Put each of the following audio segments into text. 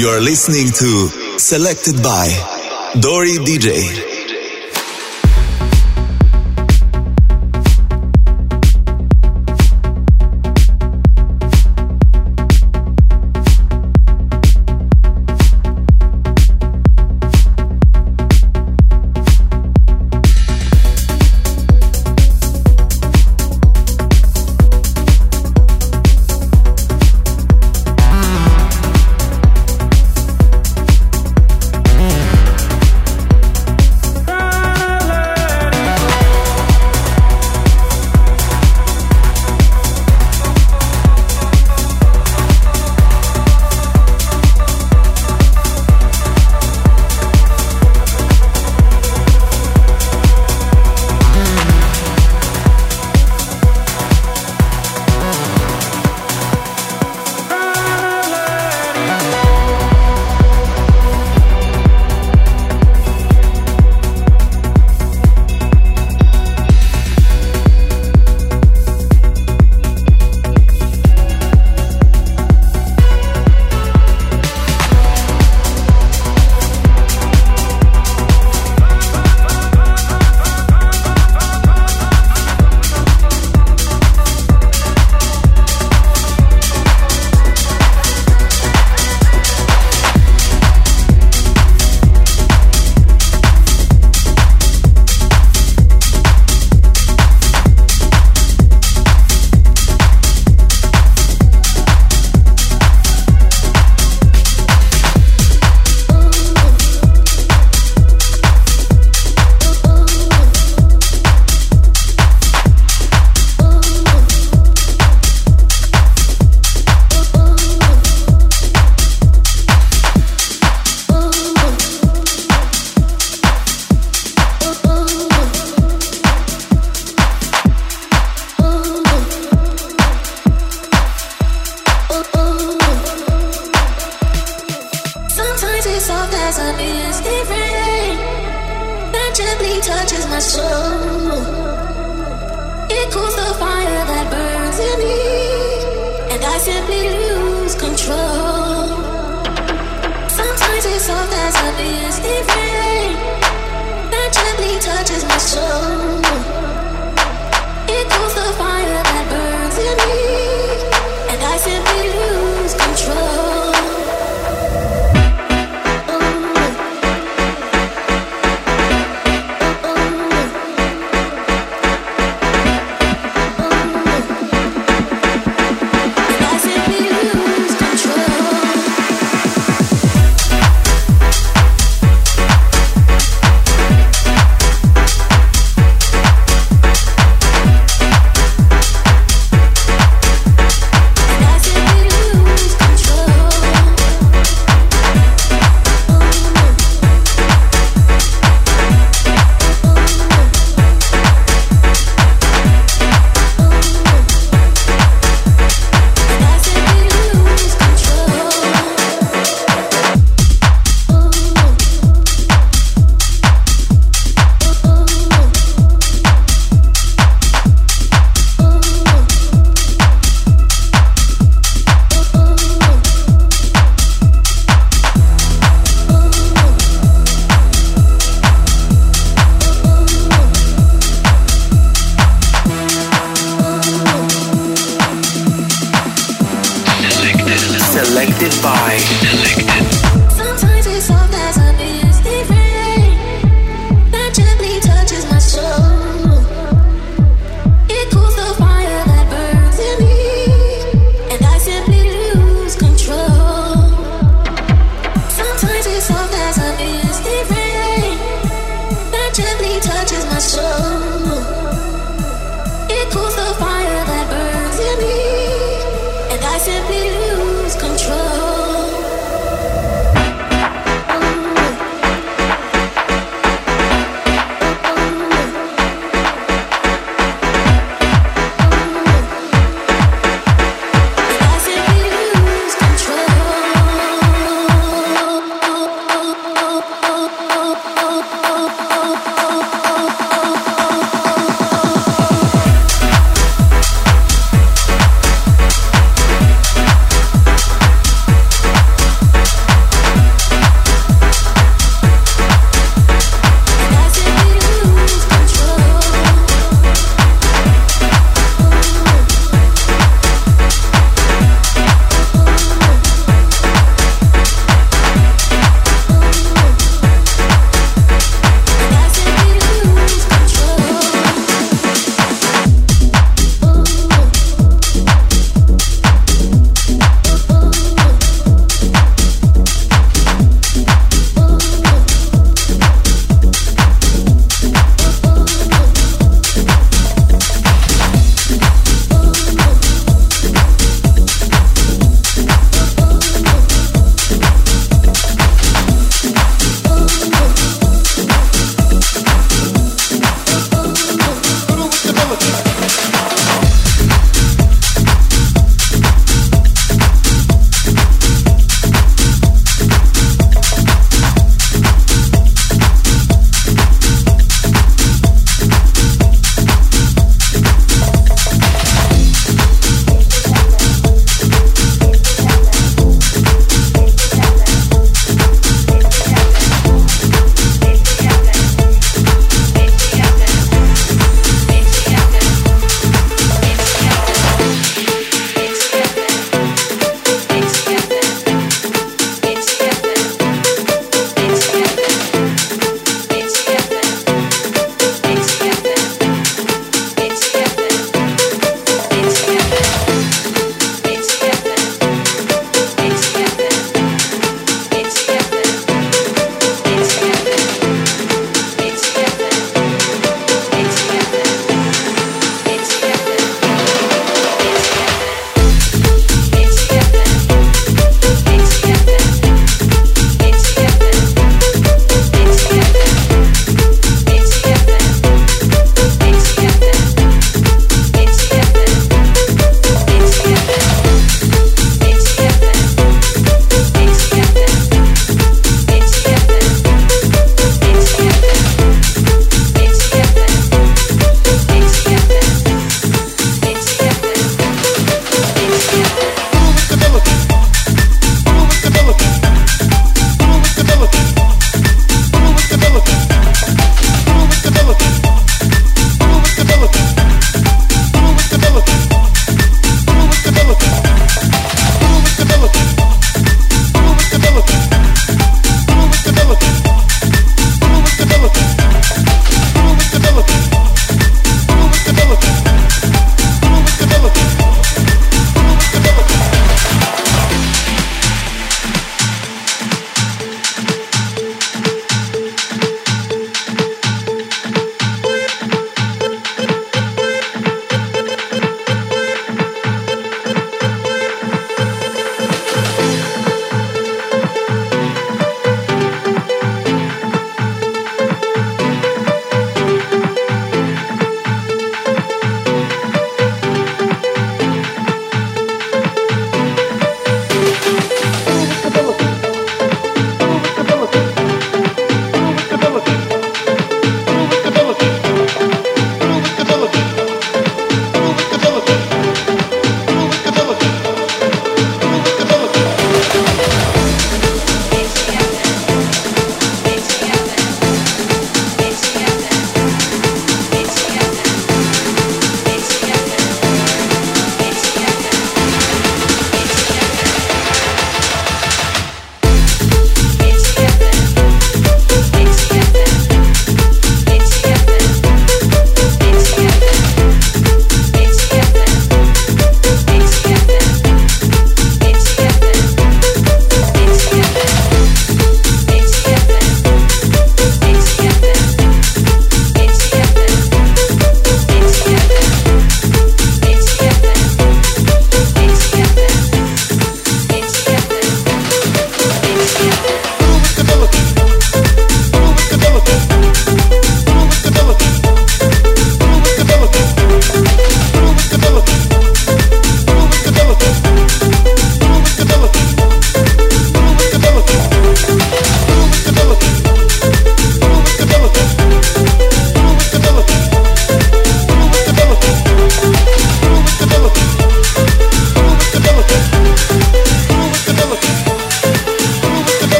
You are listening to Selected by Dori DJ.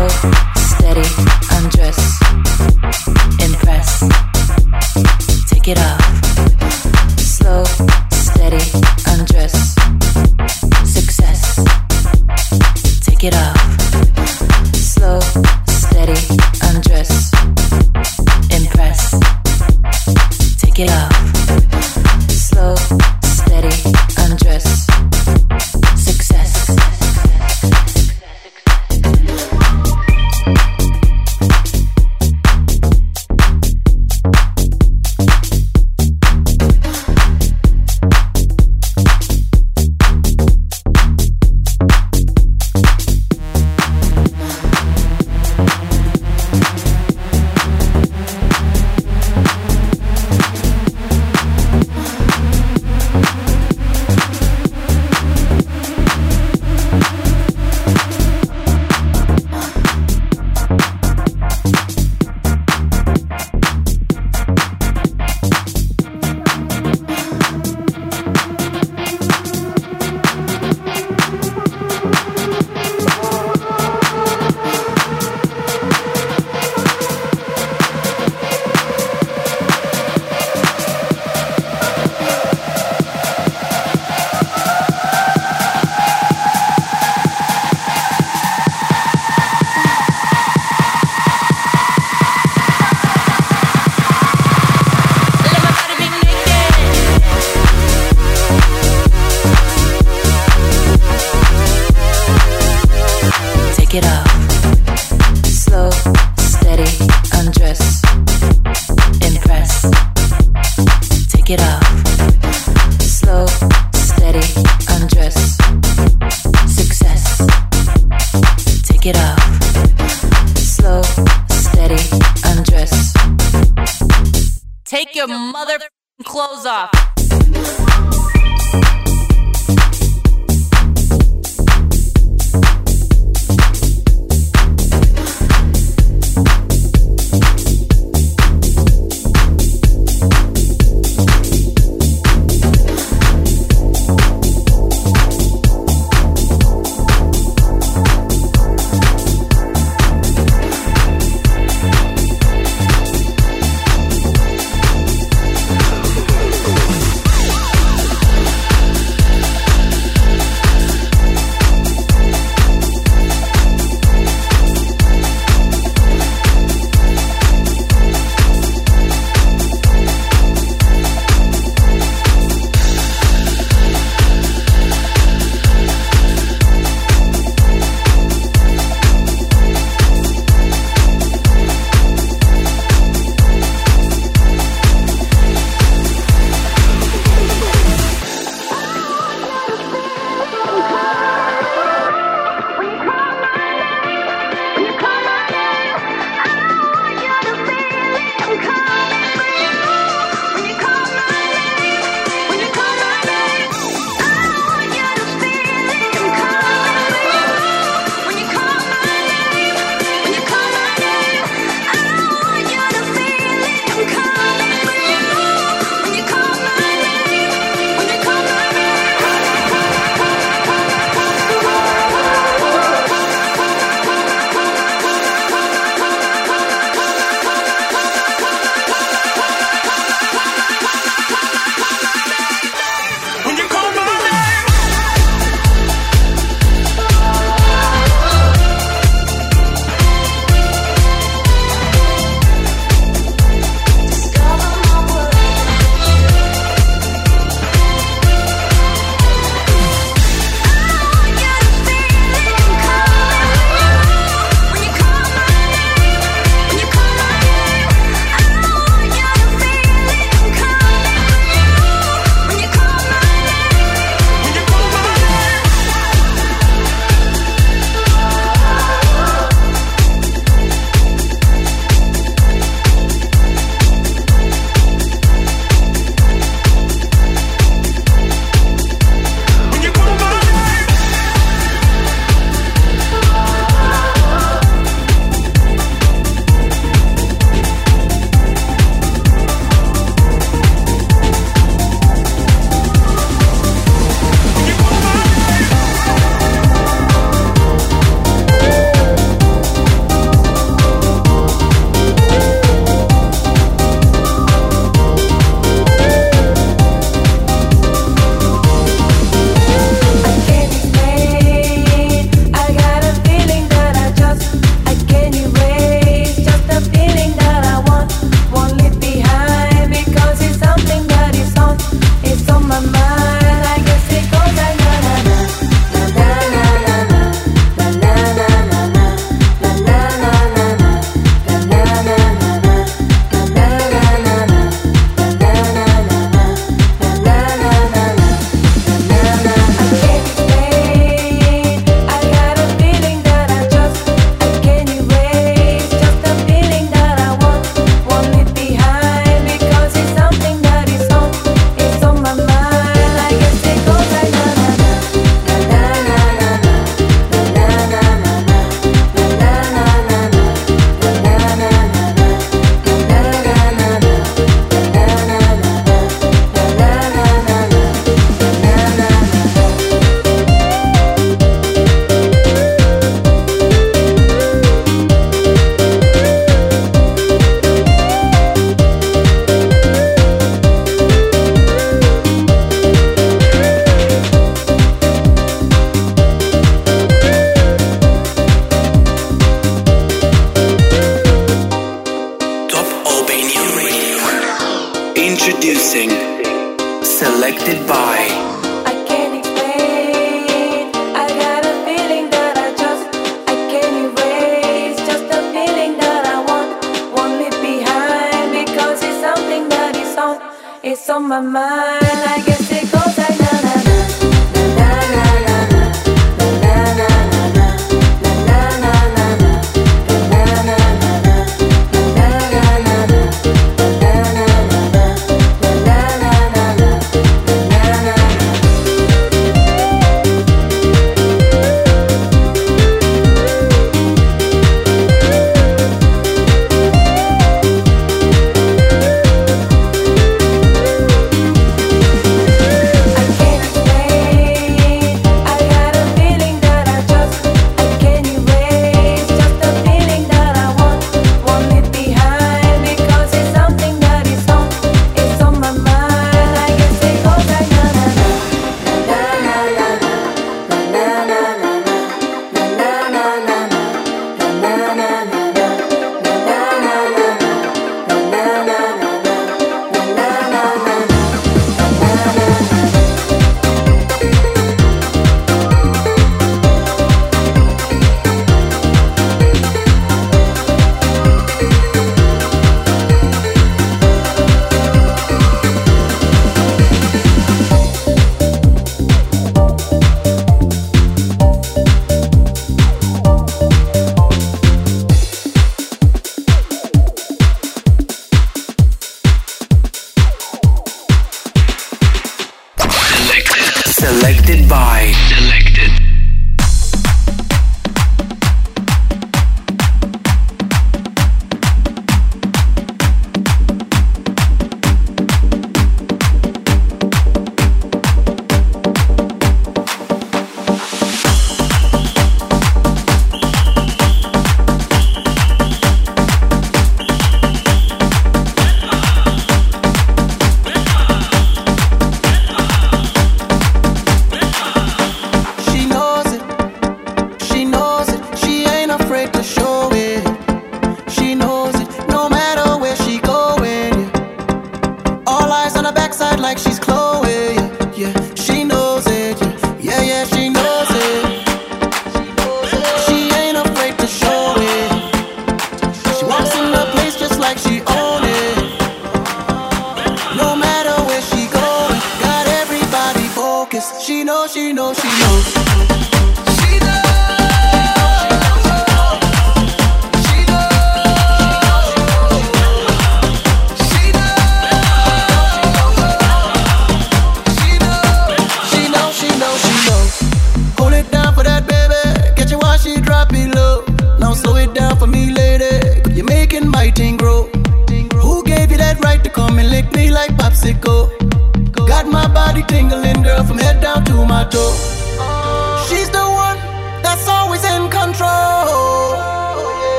love.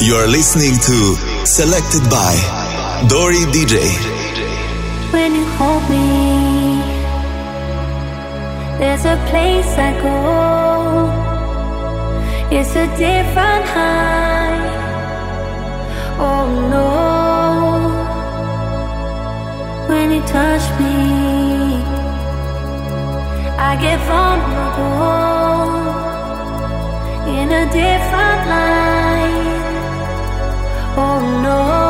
Listening to Selected by Dori DJ. when you hold me. There's a place I go. It's a different high. Oh no. When you touch me, I get vulnerable in a different light. Oh no.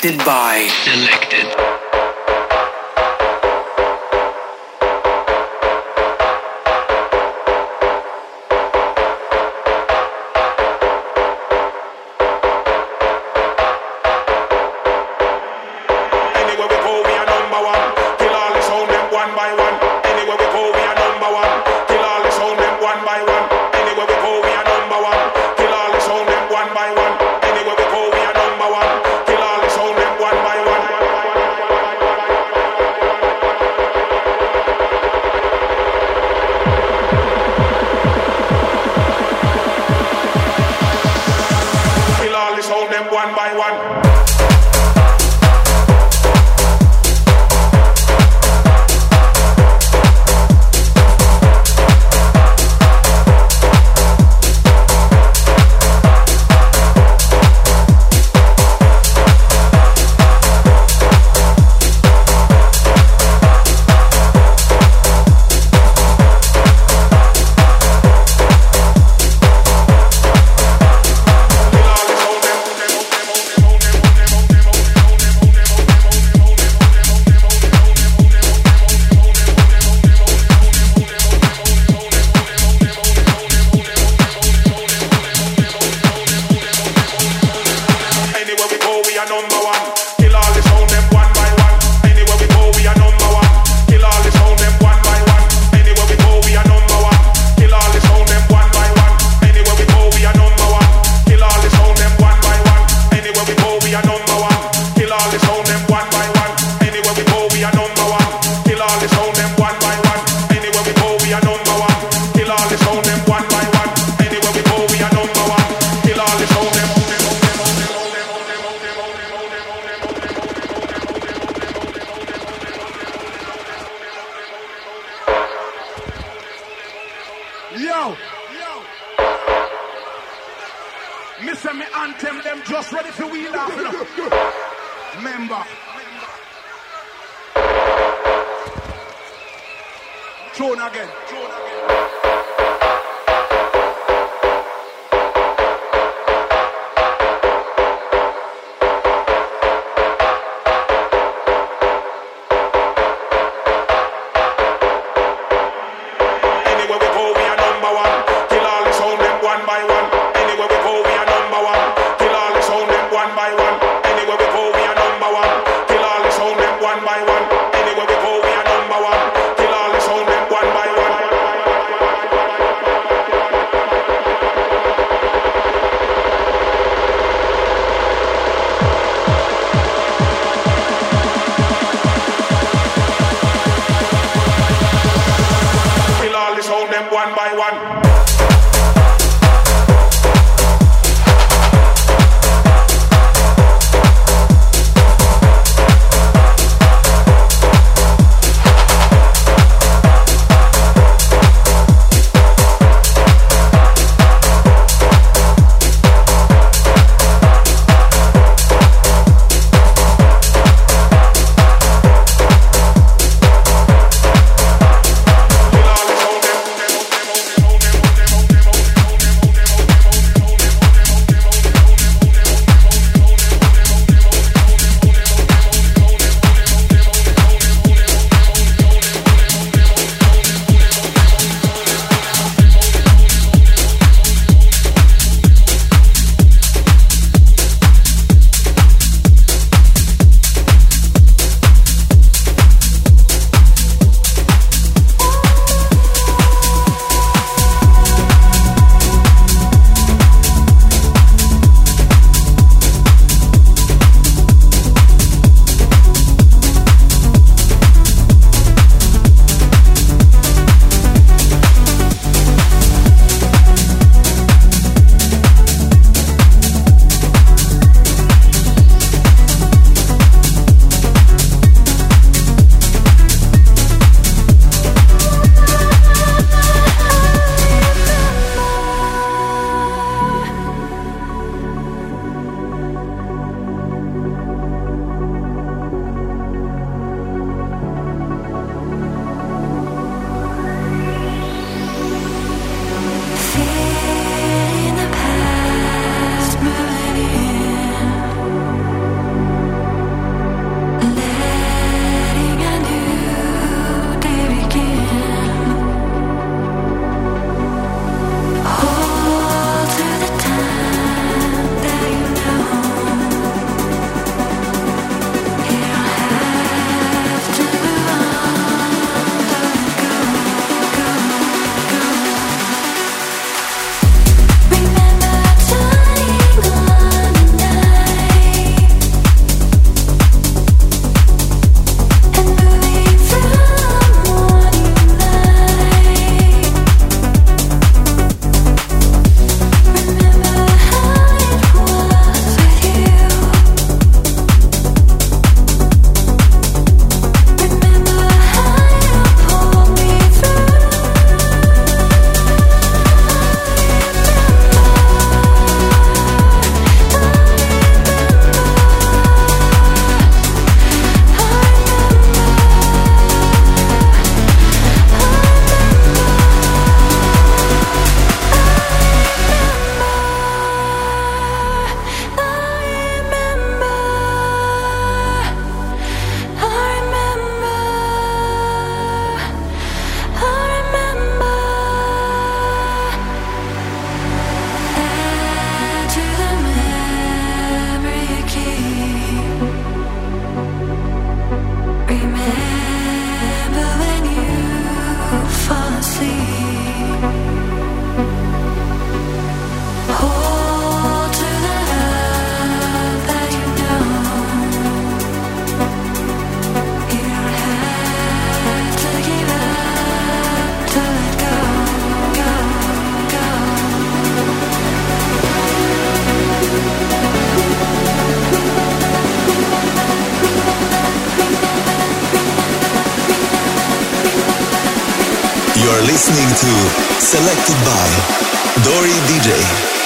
Selected by. Throne again. Throne again. listening to Selected by Dori DJ.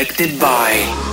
Selected by